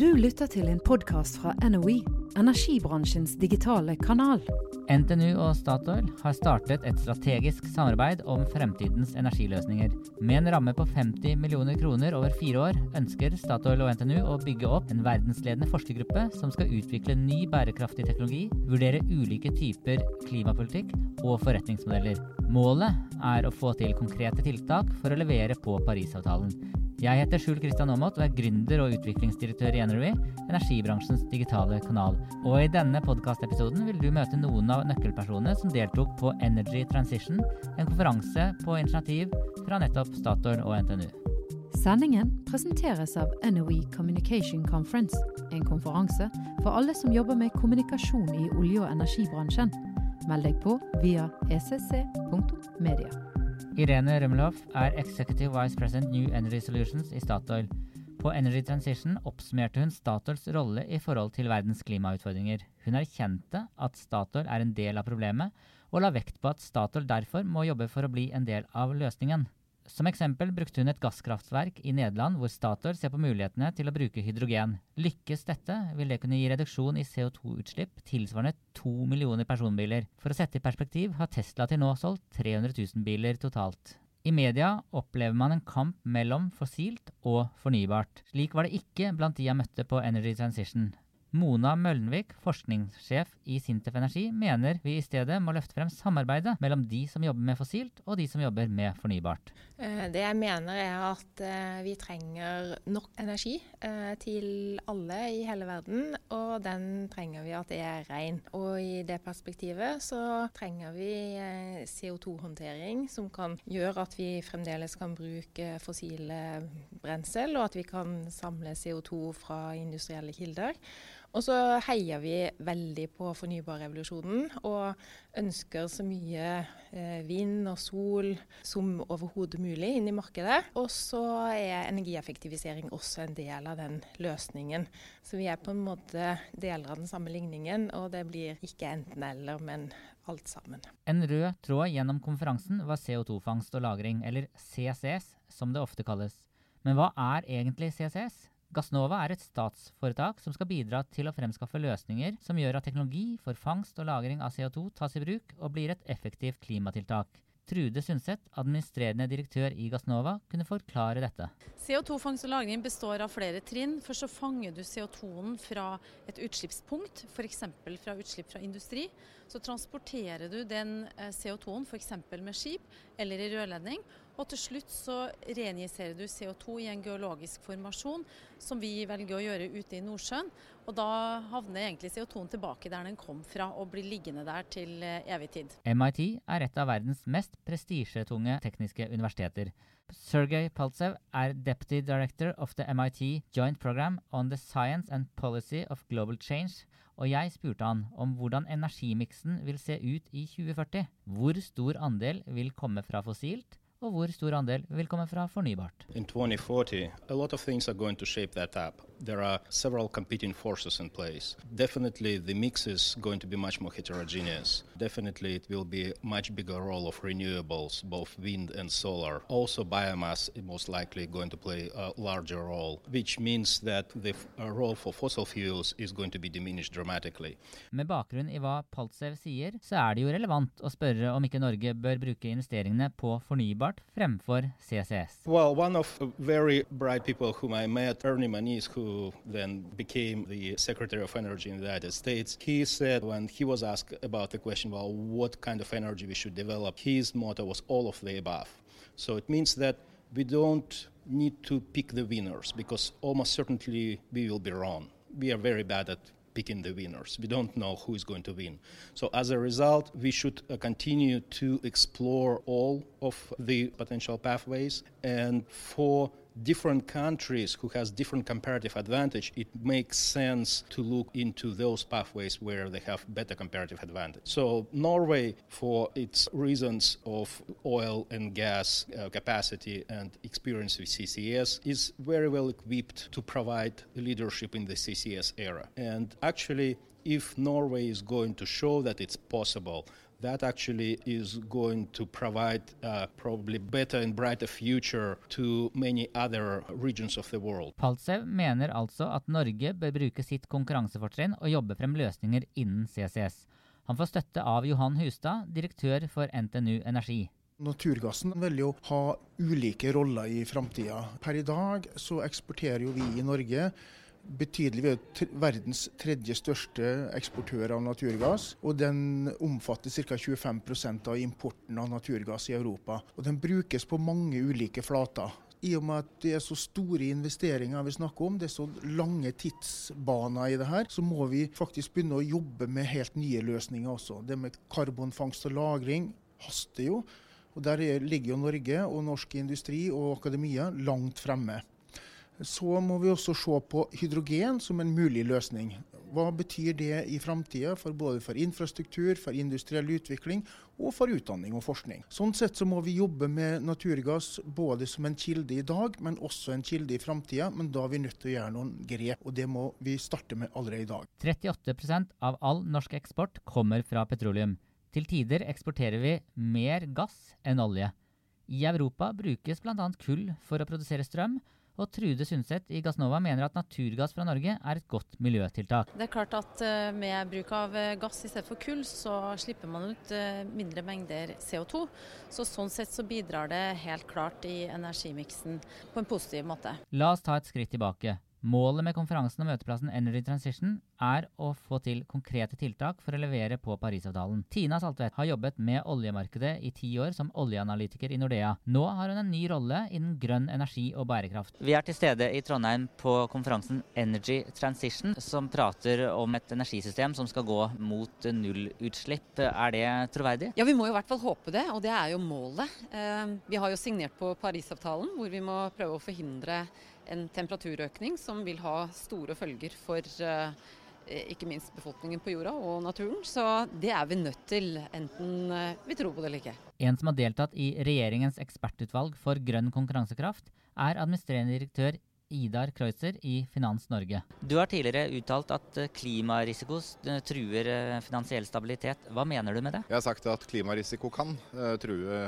Du lytter til en podkast fra NOE, energibransjens digitale kanal. NTNU og Statoil har startet et strategisk samarbeid om fremtidens energiløsninger. Med en ramme på 50 millioner kroner over fire år ønsker Statoil og NTNU å bygge opp en verdensledende forskergruppe som skal utvikle ny bærekraftig teknologi, vurdere ulike typer klimapolitikk og forretningsmodeller. Målet er å få til konkrete tiltak for å levere på Parisavtalen. Jeg heter Skjul Kristian Aamodt og er gründer og utviklingsdirektør i Energy, energibransjens digitale kanal. Og i denne podkastepisoden vil du møte noen av nøkkelpersonene som deltok på Energy Transition, en konferanse på initiativ fra nettopp Statoil og NTNU. Sendingen presenteres av NOE Communication Conference, en konferanse for alle som jobber med kommunikasjon i olje- og energibransjen. Meld deg på via ecc.media. Irene Rømmelhoff er Executive Vice President New Energy Solutions i Statoil. På Energy Transition oppsummerte hun Statoils rolle i forhold til verdens klimautfordringer. Hun erkjente at Statoil er en del av problemet, og la vekt på at Statoil derfor må jobbe for å bli en del av løsningen. Som eksempel brukte hun et gasskraftverk i Nederland hvor Statoil ser på mulighetene til å bruke hydrogen. Lykkes dette, vil det kunne gi reduksjon i CO2-utslipp tilsvarende to millioner personbiler. For å sette i perspektiv har Tesla til nå solgt 300 000 biler totalt. I media opplever man en kamp mellom fossilt og fornybart. Slik var det ikke blant de jeg møtte på Energy Transition. Mona Møllenvik, forskningssjef i Sintef Energi, mener vi i stedet må løfte frem samarbeidet mellom de som jobber med fossilt og de som jobber med fornybart. Det jeg mener er at vi trenger nok energi til alle i hele verden, og den trenger vi at det er ren. Og i det perspektivet så trenger vi CO2-håndtering som kan gjøre at vi fremdeles kan bruke fossile brensel, og at vi kan samle CO2 fra industrielle kilder. Og så heier vi veldig på fornybarrevolusjonen og ønsker så mye eh, vind og sol som overhodet mulig inn i markedet. Og så er energieffektivisering også en del av den løsningen. Så vi er på en måte deler av den samme ligningen, og det blir ikke enten-eller, men alt sammen. En rød tråd gjennom konferansen var CO2-fangst og -lagring, eller CCS som det ofte kalles. Men hva er egentlig CCS? Gassnova er et statsforetak som skal bidra til å fremskaffe løsninger som gjør at teknologi for fangst og lagring av CO2 tas i bruk og blir et effektivt klimatiltak. Trude Sundset, administrerende direktør i Gassnova, kunne forklare dette. CO2-fangst og -lagring består av flere trinn. Først så fanger du CO2-en fra et utslippspunkt, f.eks. fra utslipp fra industri. Så transporterer du den CO2-en f.eks. med skip eller i rørledning. Og til slutt så reinjiserer du CO2 i en geologisk formasjon, som vi velger å gjøre ute i Nordsjøen. Og da havner egentlig CO2-en tilbake der den kom fra, og blir liggende der til evig tid. MIT er et av verdens mest prestisjetunge tekniske universiteter. Sergej Paltsev er Deputy Director of the MIT Joint Program on the Science and Policy of Global Change, og jeg spurte han om hvordan energimiksen vil se ut i 2040. Hvor stor andel vil komme fra fossilt, og hvor stor andel vil komme fra fornybart. In 2040, a lot of things are going to shape that up. There are several competing forces in place. Definitely the mix is going to be much more heterogeneous. Definitely it will be much bigger role of renewables, both wind and solar. Also biomass is most likely going to play a larger role, which means that the role for fossil fuels is going to be diminished dramatically. Med bakgrunn i hva Paltsev sier, så er det jo relevant å spørre om ikke Norge bør bruke investeringene på fornybar fremfor CCS? Well, one of very bright people whom I met, Ernie Moniz, who then became the Secretary of Energy in the United States, he said when he was asked about the question, well, what kind of energy we should develop, his motto was all of the above. So it means that we don't need to pick the winners because almost certainly we will be wrong. We are very bad at picking the winners. We don't know who is going to win. So, as a result, we should uh, continue to explore all of the potential pathways. And for different countries who has different comparative advantage, it makes sense to look into those pathways where they have better comparative advantage. So Norway, for its reasons of oil and gas uh, capacity and experience with CCS, is very well equipped to provide leadership in the CCS era. And actually, if Norway is going to show that it's possible, that actually is going to provide uh, probably better and brighter future to many other regions of the world. Paltsev mener altså at Norge bør bruke sitt konkurransefortrinn og jobbe frem løsninger innen CCS. Han får støtte av Johan Hustad, direktør for NTNU Energi. Naturgassen vil jo ha ulike roller i framtida. Per i dag så eksporterer jo vi i Norge betydelig. Vi er verdens tredje største eksportør av naturgass. Og den omfatter ca. 25% av importen av naturgass i Europa. Og den brukes på mange ulike flater. I og med at det er så store investeringer vi snakker om, det er så lange tidsbaner i det her, så må vi faktisk begynne å jobbe med helt nye løsninger også. Det med karbonfangst og -lagring haster jo. Og Der ligger jo Norge og norsk industri og akademia langt fremme. Så må vi også se på hydrogen som en mulig løsning. Hva betyr det i framtida, både for infrastruktur, for industriell utvikling og for utdanning og forskning. Sånn sett så må vi jobbe med naturgass både som en kilde i dag, men også en kilde i framtida. Men da er vi nødt til å gjøre noen grep, og det må vi starte med allerede i dag. 38% av all norsk eksport kommer fra petroleum. Til tider eksporterer vi mer gass enn olje. I Europa brukes bl.a. kull for å produsere strøm, og Trude Sundset i Gassnova mener at naturgass fra Norge er et godt miljøtiltak. Det er klart at eh, med bruk av eh, gass i stedet for kull, så slipper man ut eh, mindre mengder CO2. Så sånn sett så bidrar det helt klart i energimiksen på en positiv måte. La oss ta et skritt tilbake. Målet med konferansen og møteplassen Energy Transition er å få til konkrete tiltak for å levere på Parisavtalen. Tina Saltvedt har jobbet med oljemarkedet i ti år som oljeanalytiker i Nordea. Nå har hun en ny rolle innen grønn energi og bærekraft. Vi er til stede i Trondheim på konferansen Energy Transition, som prater om et energisystem som skal gå mot nullutslipp. Er det troverdig? Ja, vi må jo i hvert fall håpe det, og det er jo målet. Eh, vi har jo signert på Parisavtalen, hvor vi må prøve å forhindre en temperaturøkning som vil ha store følger for eh, ikke minst befolkningen på jorda og naturen. Så det er vi nødt til, enten eh, vi tror på det eller ikke. En som har deltatt i regjeringens ekspertutvalg for grønn konkurransekraft, er administrerende direktør Idar Kreutzer i Finans Norge. Du har tidligere uttalt at eh, klimarisiko eh, truer eh, finansiell stabilitet. Hva mener du med det? Jeg har sagt at klimarisiko kan uh, true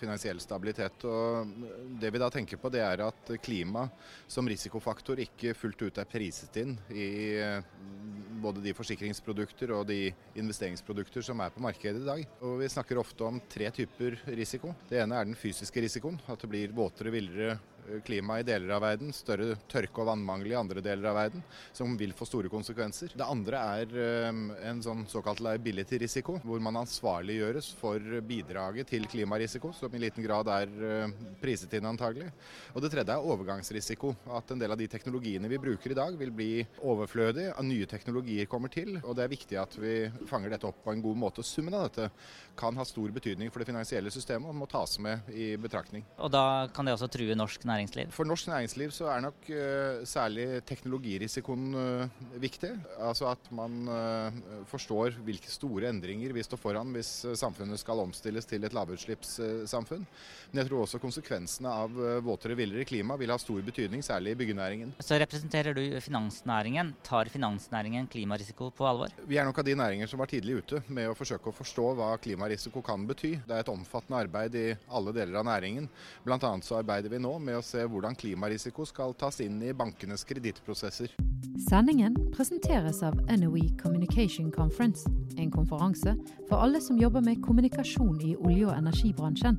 finansiell stabilitet. og Det vi da tenker på, det er at klima som risikofaktor ikke fullt ut er priset inn i både de forsikringsprodukter og de investeringsprodukter som er på markedet i dag. Og Vi snakker ofte om tre typer risiko. Det ene er den fysiske risikoen. At det blir våtere, villere klima i deler av verden, større tørke og vannmangel i andre deler av verden, som vil få store konsekvenser. Det andre er ehm, en sånn såkalt liability-risiko, hvor man ansvarliggjøres for bidraget til klimarisiko, som i liten grad er ehm, priset inn antagelig. Og det tredje er overgangsrisiko, at en del av de teknologiene vi bruker i dag vil bli overflødige, at nye teknologier kommer til, og det er viktig at vi fanger dette opp på en god måte. Summen av dette kan ha stor betydning for det finansielle systemet og må tas med i betraktning. Og da kan det også true norsk næringsliv? Næringsliv? For norsk næringsliv så er nok uh, særlig teknologirisikoen uh, viktig. Altså at man uh, forstår hvilke store endringer vi står foran hvis samfunnet skal omstilles til et lavutslippssamfunn. Men jeg tror også konsekvensene av våtere, villere klima vil ha stor betydning, særlig i byggenæringen. Så representerer du finansnæringen. Tar finansnæringen klimarisiko på alvor? Vi er nok av de næringer som var tidlig ute med å forsøke å forstå hva klimarisiko kan bety. Det er et omfattende arbeid i alle deler av næringen. Blant annet så arbeider vi nå med å se hvordan klimarisiko skal tas inn i bankenes kredittprosesser. Sendingen presenteres av NOE Communication Conference, en konferanse for alle som jobber med kommunikasjon i olje- og energibransjen.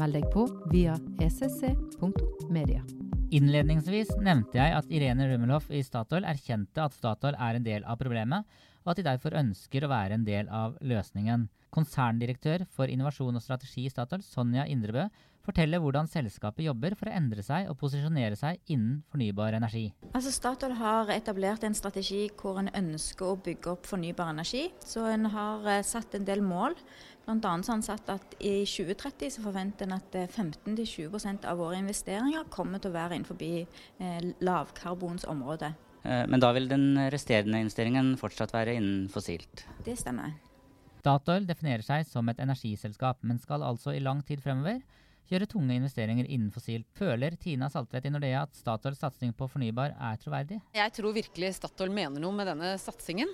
Meld deg på via ecc.media. Innledningsvis nevnte jeg at Irene Rumeloff i Statoil erkjente at Statoil er en del av problemet, og at de derfor ønsker å være en del av løsningen. Konserndirektør for innovasjon og strategi i Statoil, Sonja Indrebø, forteller hvordan selskapet jobber for å endre seg og posisjonere seg innen fornybar energi. Altså Statoil har etablert en strategi hvor en ønsker å bygge opp fornybar energi. Så en har uh, satt en del mål. Annet har en satt at i 2030 så forventer en at 15-20 eh, av våre investeringer kommer til å være innenfor eh, lavkarbons område. Eh, men da vil den resterende investeringen fortsatt være innen fossilt? Det stemmer. Statoil definerer seg som et energiselskap, men skal altså i lang tid fremover gjøre tunge investeringer innen fossilt. Føler Tina Saltvedt i Nordea at Statoils satsing på fornybar er troverdig? Jeg tror virkelig Statoil mener noe med denne satsingen.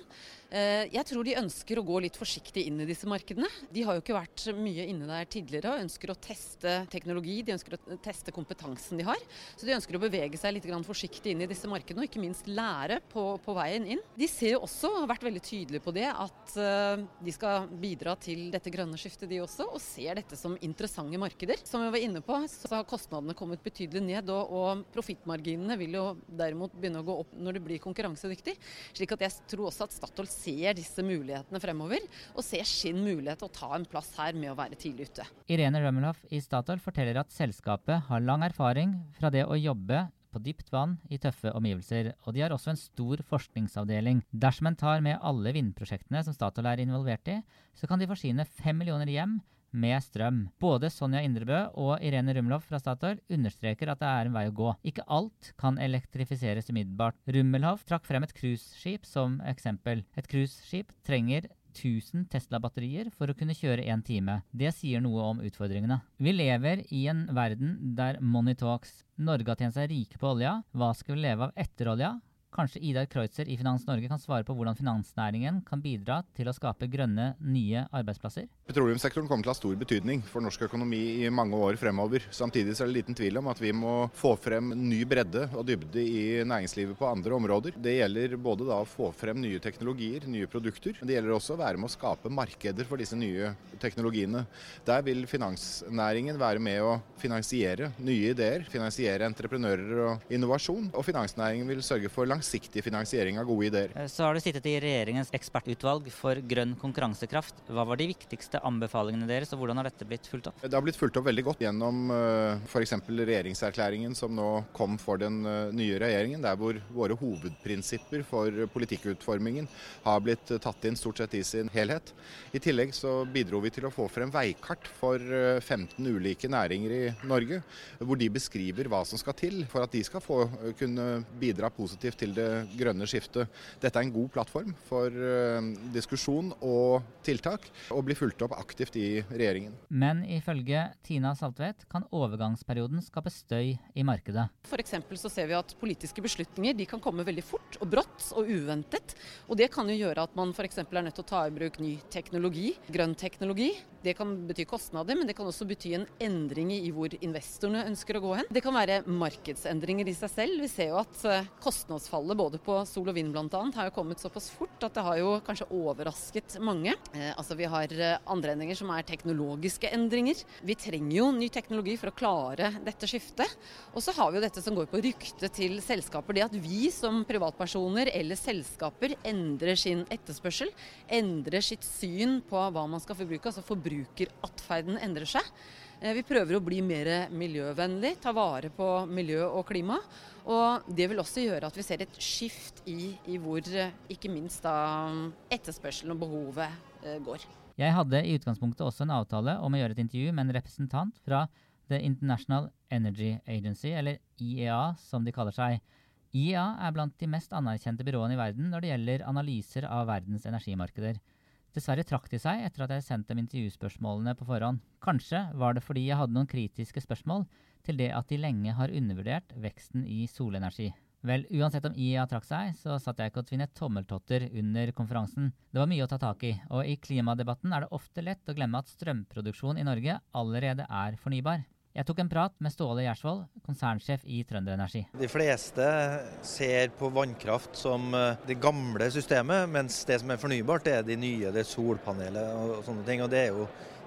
Eh, jeg tror de ønsker å gå litt forsiktig inn i disse markedene. De har jo ikke vært mye inne der tidligere og ønsker å teste teknologi, de ønsker å teste kompetansen de har. Så de ønsker å bevege seg litt forsiktig inn i disse markedene og ikke minst lære på, på veien inn. De ser jo også, har vært veldig tydelige på det, at eh, de skal bidra til dette grønne skiftet de også, og ser dette som interessante markeder. Som var inne på, så har kostnadene kommet betydelig ned, og, og profittmarginene vil jo derimot begynne å gå opp når det blir konkurransedyktig. Slik at jeg tror også at Statoil ser disse mulighetene fremover, og ser sin mulighet til å ta en plass her med å være tidlig ute. Irene Rømmelhoff i Statoil forteller at selskapet har lang erfaring fra det å jobbe på dypt vann i tøffe omgivelser, og de har også en stor forskningsavdeling. Dersom en tar med alle vindprosjektene som Statoil er involvert i, så kan de forsyne fem millioner hjem med strøm. Både Sonja Indrebø og Irene Rumloff fra Statoil understreker at det er en vei å gå. Ikke alt kan elektrifiseres umiddelbart. Rummelhoff trakk frem et cruiseskip som eksempel. Et cruiseskip trenger 1000 Tesla-batterier for å kunne kjøre én time. Det sier noe om utfordringene. Vi lever i en verden der money talks. Norge har tjent seg rike på olja. Hva skal vi leve av etter olja? Kanskje Idar Kreutzer i Finans Norge kan svare på hvordan finansnæringen kan bidra til å skape grønne, nye arbeidsplasser? Petroleumssektoren kommer til å ha stor betydning for norsk økonomi i mange år fremover. Samtidig er det liten tvil om at vi må få frem ny bredde og dybde i næringslivet på andre områder. Det gjelder både å få frem nye teknologier, nye produkter. Men det gjelder også å være med å skape markeder for disse nye teknologiene. Der vil finansnæringen være med å finansiere nye ideer, finansiere entreprenører og innovasjon. Og finansnæringen vil sørge for langs langsiktig finansiering av gode ideer. Eh, så har du sittet i regjeringens ekspertutvalg for grønn konkurransekraft. Hva var de viktigste anbefalingene deres, og hvordan har dette blitt fulgt opp? Det har blitt fulgt opp veldig godt gjennom eh, f.eks. regjeringserklæringen som nå kom for den eh, nye regjeringen, der hvor våre hovedprinsipper for politikkutformingen har blitt tatt inn stort sett i sin helhet. I tillegg så bidro vi til å få frem veikart for 15 ulike næringer i Norge, hvor de beskriver hva som skal til for at de skal få kunne bidra positivt til det grønne skiftet. Dette er en god plattform for uh, diskusjon og tiltak, og blir fulgt opp aktivt i regjeringen. Men ifølge Tina Saltvedt kan overgangsperioden skape støy i markedet. F.eks. så ser vi at politiske beslutninger kan komme veldig fort og brått og uventet. Og det kan jo gjøre at man f.eks. er nødt til å ta i bruk ny teknologi, grønn teknologi. Det kan bety kostnader, men det kan også bety en endring i hvor investorene ønsker å gå hen. Det kan være markedsendringer i seg selv. Vi ser jo at eh, kostnadsfallet fallet både på sol og vind bl.a. har jo kommet såpass fort at det har jo kanskje overrasket mange. Eh, altså Vi har eh, andre endringer som er teknologiske endringer. Vi trenger jo ny teknologi for å klare dette skiftet. Og så har vi jo dette som går på ryktet til selskaper. Det at vi som privatpersoner eller selskaper endrer sin etterspørsel, endrer sitt syn på hva man skal forbruke. Altså forbrukeratferden endrer seg. Eh, vi prøver å bli mer miljøvennlig, ta vare på miljø og klima. Og det vil også gjøre at vi ser et skift i, i hvor eh, ikke minst da etterspørselen og behovet eh, går. Jeg hadde i utgangspunktet også en avtale om å gjøre et intervju med en representant fra The International Energy Agency, eller IEA som de kaller seg. IEA er blant de mest anerkjente byråene i verden når det gjelder analyser av verdens energimarkeder. Dessverre trakk de seg etter at jeg sendte dem intervjuspørsmålene på forhånd. Kanskje var det fordi jeg hadde noen kritiske spørsmål til det at de lenge har undervurdert veksten i solenergi. Vel, uansett om IA trakk seg, så satt jeg ikke og tvinnet tommeltotter under konferansen. Det var mye å ta tak i, og i klimadebatten er det ofte lett å glemme at strømproduksjon i Norge allerede er fornybar. Jeg tok en prat med Ståle Gjersvold, konsernsjef i Trønderenergi. De fleste ser på vannkraft som eh, det gamle systemet, mens det som er fornybart, det er de nye, det er solpanelet og sånne ting. Og det er jo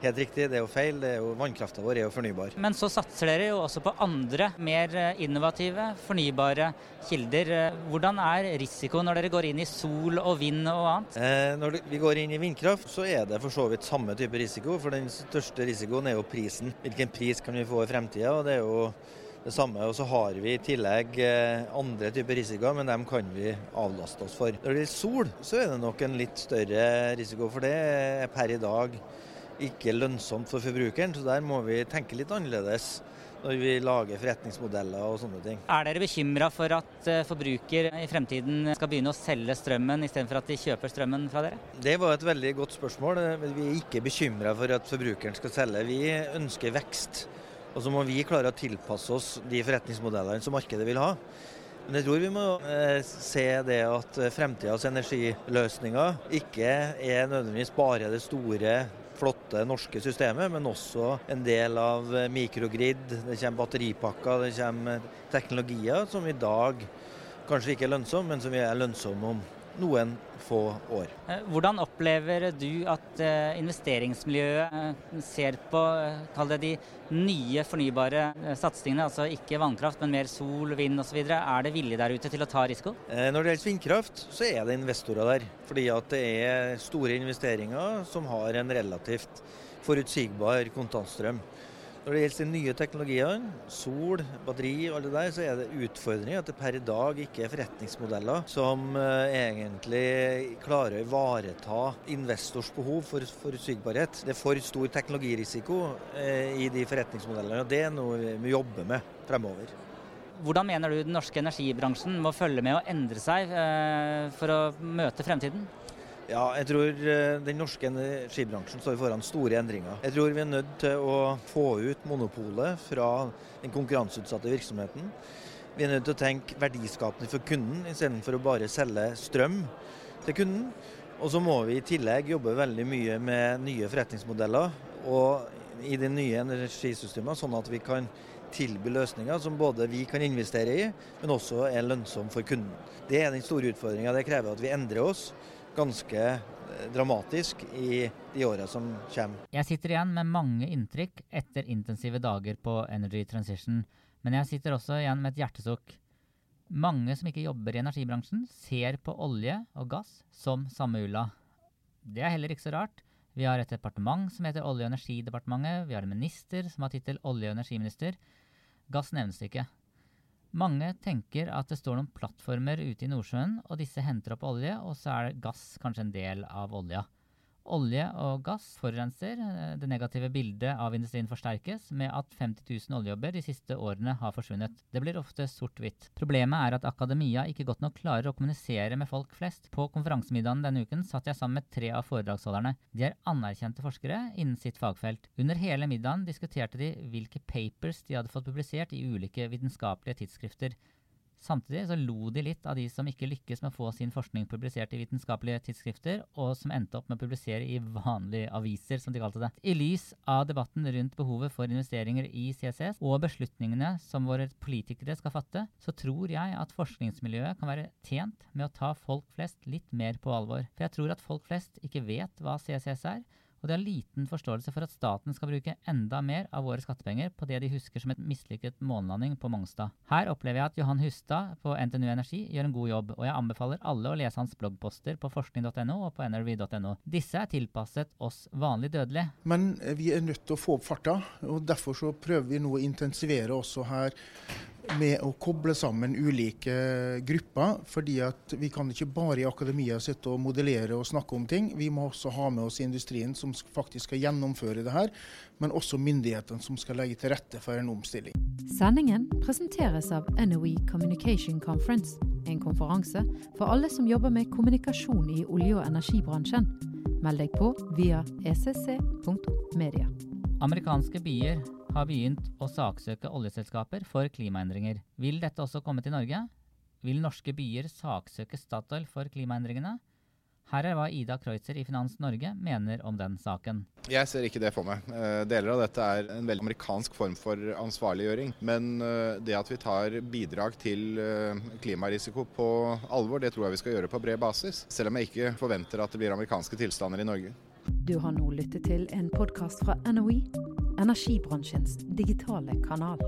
helt riktig, det er jo feil. det er jo Vannkrafta vår er jo fornybar. Men så satser dere jo også på andre, mer eh, innovative, fornybare kilder. Hvordan er risiko når dere går inn i sol og vind og annet? Eh, når vi går inn i vindkraft, så er det for så vidt samme type risiko. For den største risikoen er jo prisen. Hvilken pris kan vi få i fremtida? Og det er jo det samme. Og så har vi i tillegg eh, andre typer risikoer, men dem kan vi avlaste oss for. Når det gjelder sol, så er det nok en litt større risiko, for det er per i dag ikke lønnsomt for forbrukeren. Så der må vi tenke litt annerledes når vi lager forretningsmodeller og sånne ting. Er dere bekymra for at eh, forbruker i fremtiden skal begynne å selge strømmen istedenfor at de kjøper strømmen fra dere? Det var et veldig godt spørsmål. Vi er ikke bekymra for at forbrukeren skal selge. Vi ønsker vekst. Og så må vi klare å tilpasse oss de forretningsmodellene som markedet vil ha. Men jeg tror vi må eh, se det at fremtidas energiløsninger ikke er nødvendigvis bare det store, flotte norske systemet, men også en del av mikrogrid. Det kommer batteripakker, det kommer teknologier som i dag kanskje ikke er lønnsomme, men som vi er lønnsomme om noen få år. Eh, hvordan opplever du at eh, investeringsmiljøet eh, ser på de nye fornybare satsingene, altså ikke vannkraft, men mer sol, vind osv.? Er det vilje der ute til å ta risiko? Når det gjelder vindkraft, så er det investorer der. Fordi at det er store investeringer som har en relativt forutsigbar kontantstrøm. Når det gjelder de nye teknologiene, sol, batteri og alt det der, så er det utfordringer at det per i dag ikke er forretningsmodeller som eh, egentlig klarer å ivareta investors behov for forutsigbarhet. Det er for stor teknologirisiko eh, i de forretningsmodellene, og det er noe vi jobber med fremover. Hvordan mener du den norske energibransjen må følge med å endre seg eh, for å møte fremtiden? Ja, jeg tror eh, den norske energibransjen står foran store endringer. Jeg tror vi er nødt til å få ut monopolet fra den konkurranseutsatte virksomheten. Vi er nødt til å tenke verdiskapende for kunden, istedenfor å bare selge strøm til kunden. Og så må vi i tillegg jobbe veldig mye med nye forretningsmodeller og i de nye energisystemene, sånn at vi kan tilby løsninger som både vi kan investere i, men også er lønnsomme for kunden. Det er den store utfordringa. Det krever at vi endrer oss ganske eh, dramatisk i de åra som kommer. Jeg sitter igjen med mange inntrykk etter intensive dager på Energy Transition, men jeg sitter også igjen med et hjertesukk. Mange som ikke jobber i energibransjen, ser på olje og gass som samme ulla. Det er heller ikke så rart. Vi har et departement som heter Olje- og energidepartementet. Vi har en minister som har tittel olje- og energiminister. Gass nevnes ikke. Mange tenker at det står noen plattformer ute i Nordsjøen, og disse henter opp olje, og så er gass kanskje en del av olja. Olje og gass forurenser. Eh, det negative bildet av industrien forsterkes med at 50 000 oljejobber de siste årene har forsvunnet. Det blir ofte sort-hvitt. Problemet er at akademia ikke godt nok klarer å kommunisere med folk flest. På konferansemiddagen denne uken satt jeg sammen med tre av foredragsholderne. De er anerkjente forskere innen sitt fagfelt. Under hele middagen diskuterte de hvilke papers de hadde fått publisert i ulike vitenskapelige tidsskrifter. Samtidig så lo de litt av de som ikke lykkes med å få sin forskning publisert i vitenskapelige tidsskrifter, og som endte opp med å publisere i vanlige aviser, som de kalte det. I lys av debatten rundt behovet for investeringer i CCS, og beslutningene som våre politikere skal fatte, så tror jeg at forskningsmiljøet kan være tjent med å ta folk flest litt mer på alvor. For jeg tror at folk flest ikke vet hva CCS er, og de har liten forståelse for at staten skal bruke enda mer av våre skattepenger på det de husker som et mislykket månelanding på Mongstad. Her opplever jeg at Johan Hustad på NTNU Energi gjør en god jobb, og jeg anbefaler alle å lese hans bloggposter på forskning.no og på nrv.no. Disse er tilpasset oss vanlig dødelige. Men vi er nødt til å få opp farta, og derfor så prøver vi nå å intensivere også her med å koble sammen ulike grupper. fordi at vi kan ikke bare i akademia sitte og modellere og snakke om ting. Vi må også ha med oss industrien som faktisk skal gjennomføre det her, men også myndighetene som skal legge til rette for en omstilling. Sendingen presenteres av NOE Communication Conference, en konferanse for alle som jobber med kommunikasjon i olje- og energibransjen. Meld deg på via ecc.media. Amerikanske byer har begynt å saksøke oljeselskaper for klimaendringer. Vil dette også komme til Norge? Vil norske byer saksøke Statoil for klimaendringene? Her er hva Ida Kreutzer i Finans Norge mener om den saken. Jeg ser ikke det for meg. Eh, deler av dette er en veldig amerikansk form for ansvarliggjøring. Men eh, det at vi tar bidrag til eh, klimarisiko på alvor, det tror jeg vi skal gjøre på bred basis. Selv om jeg ikke forventer at det blir amerikanske tilstander i Norge. Du har nå lyttet til en podkast fra NOE, energibransjens digitale kanal.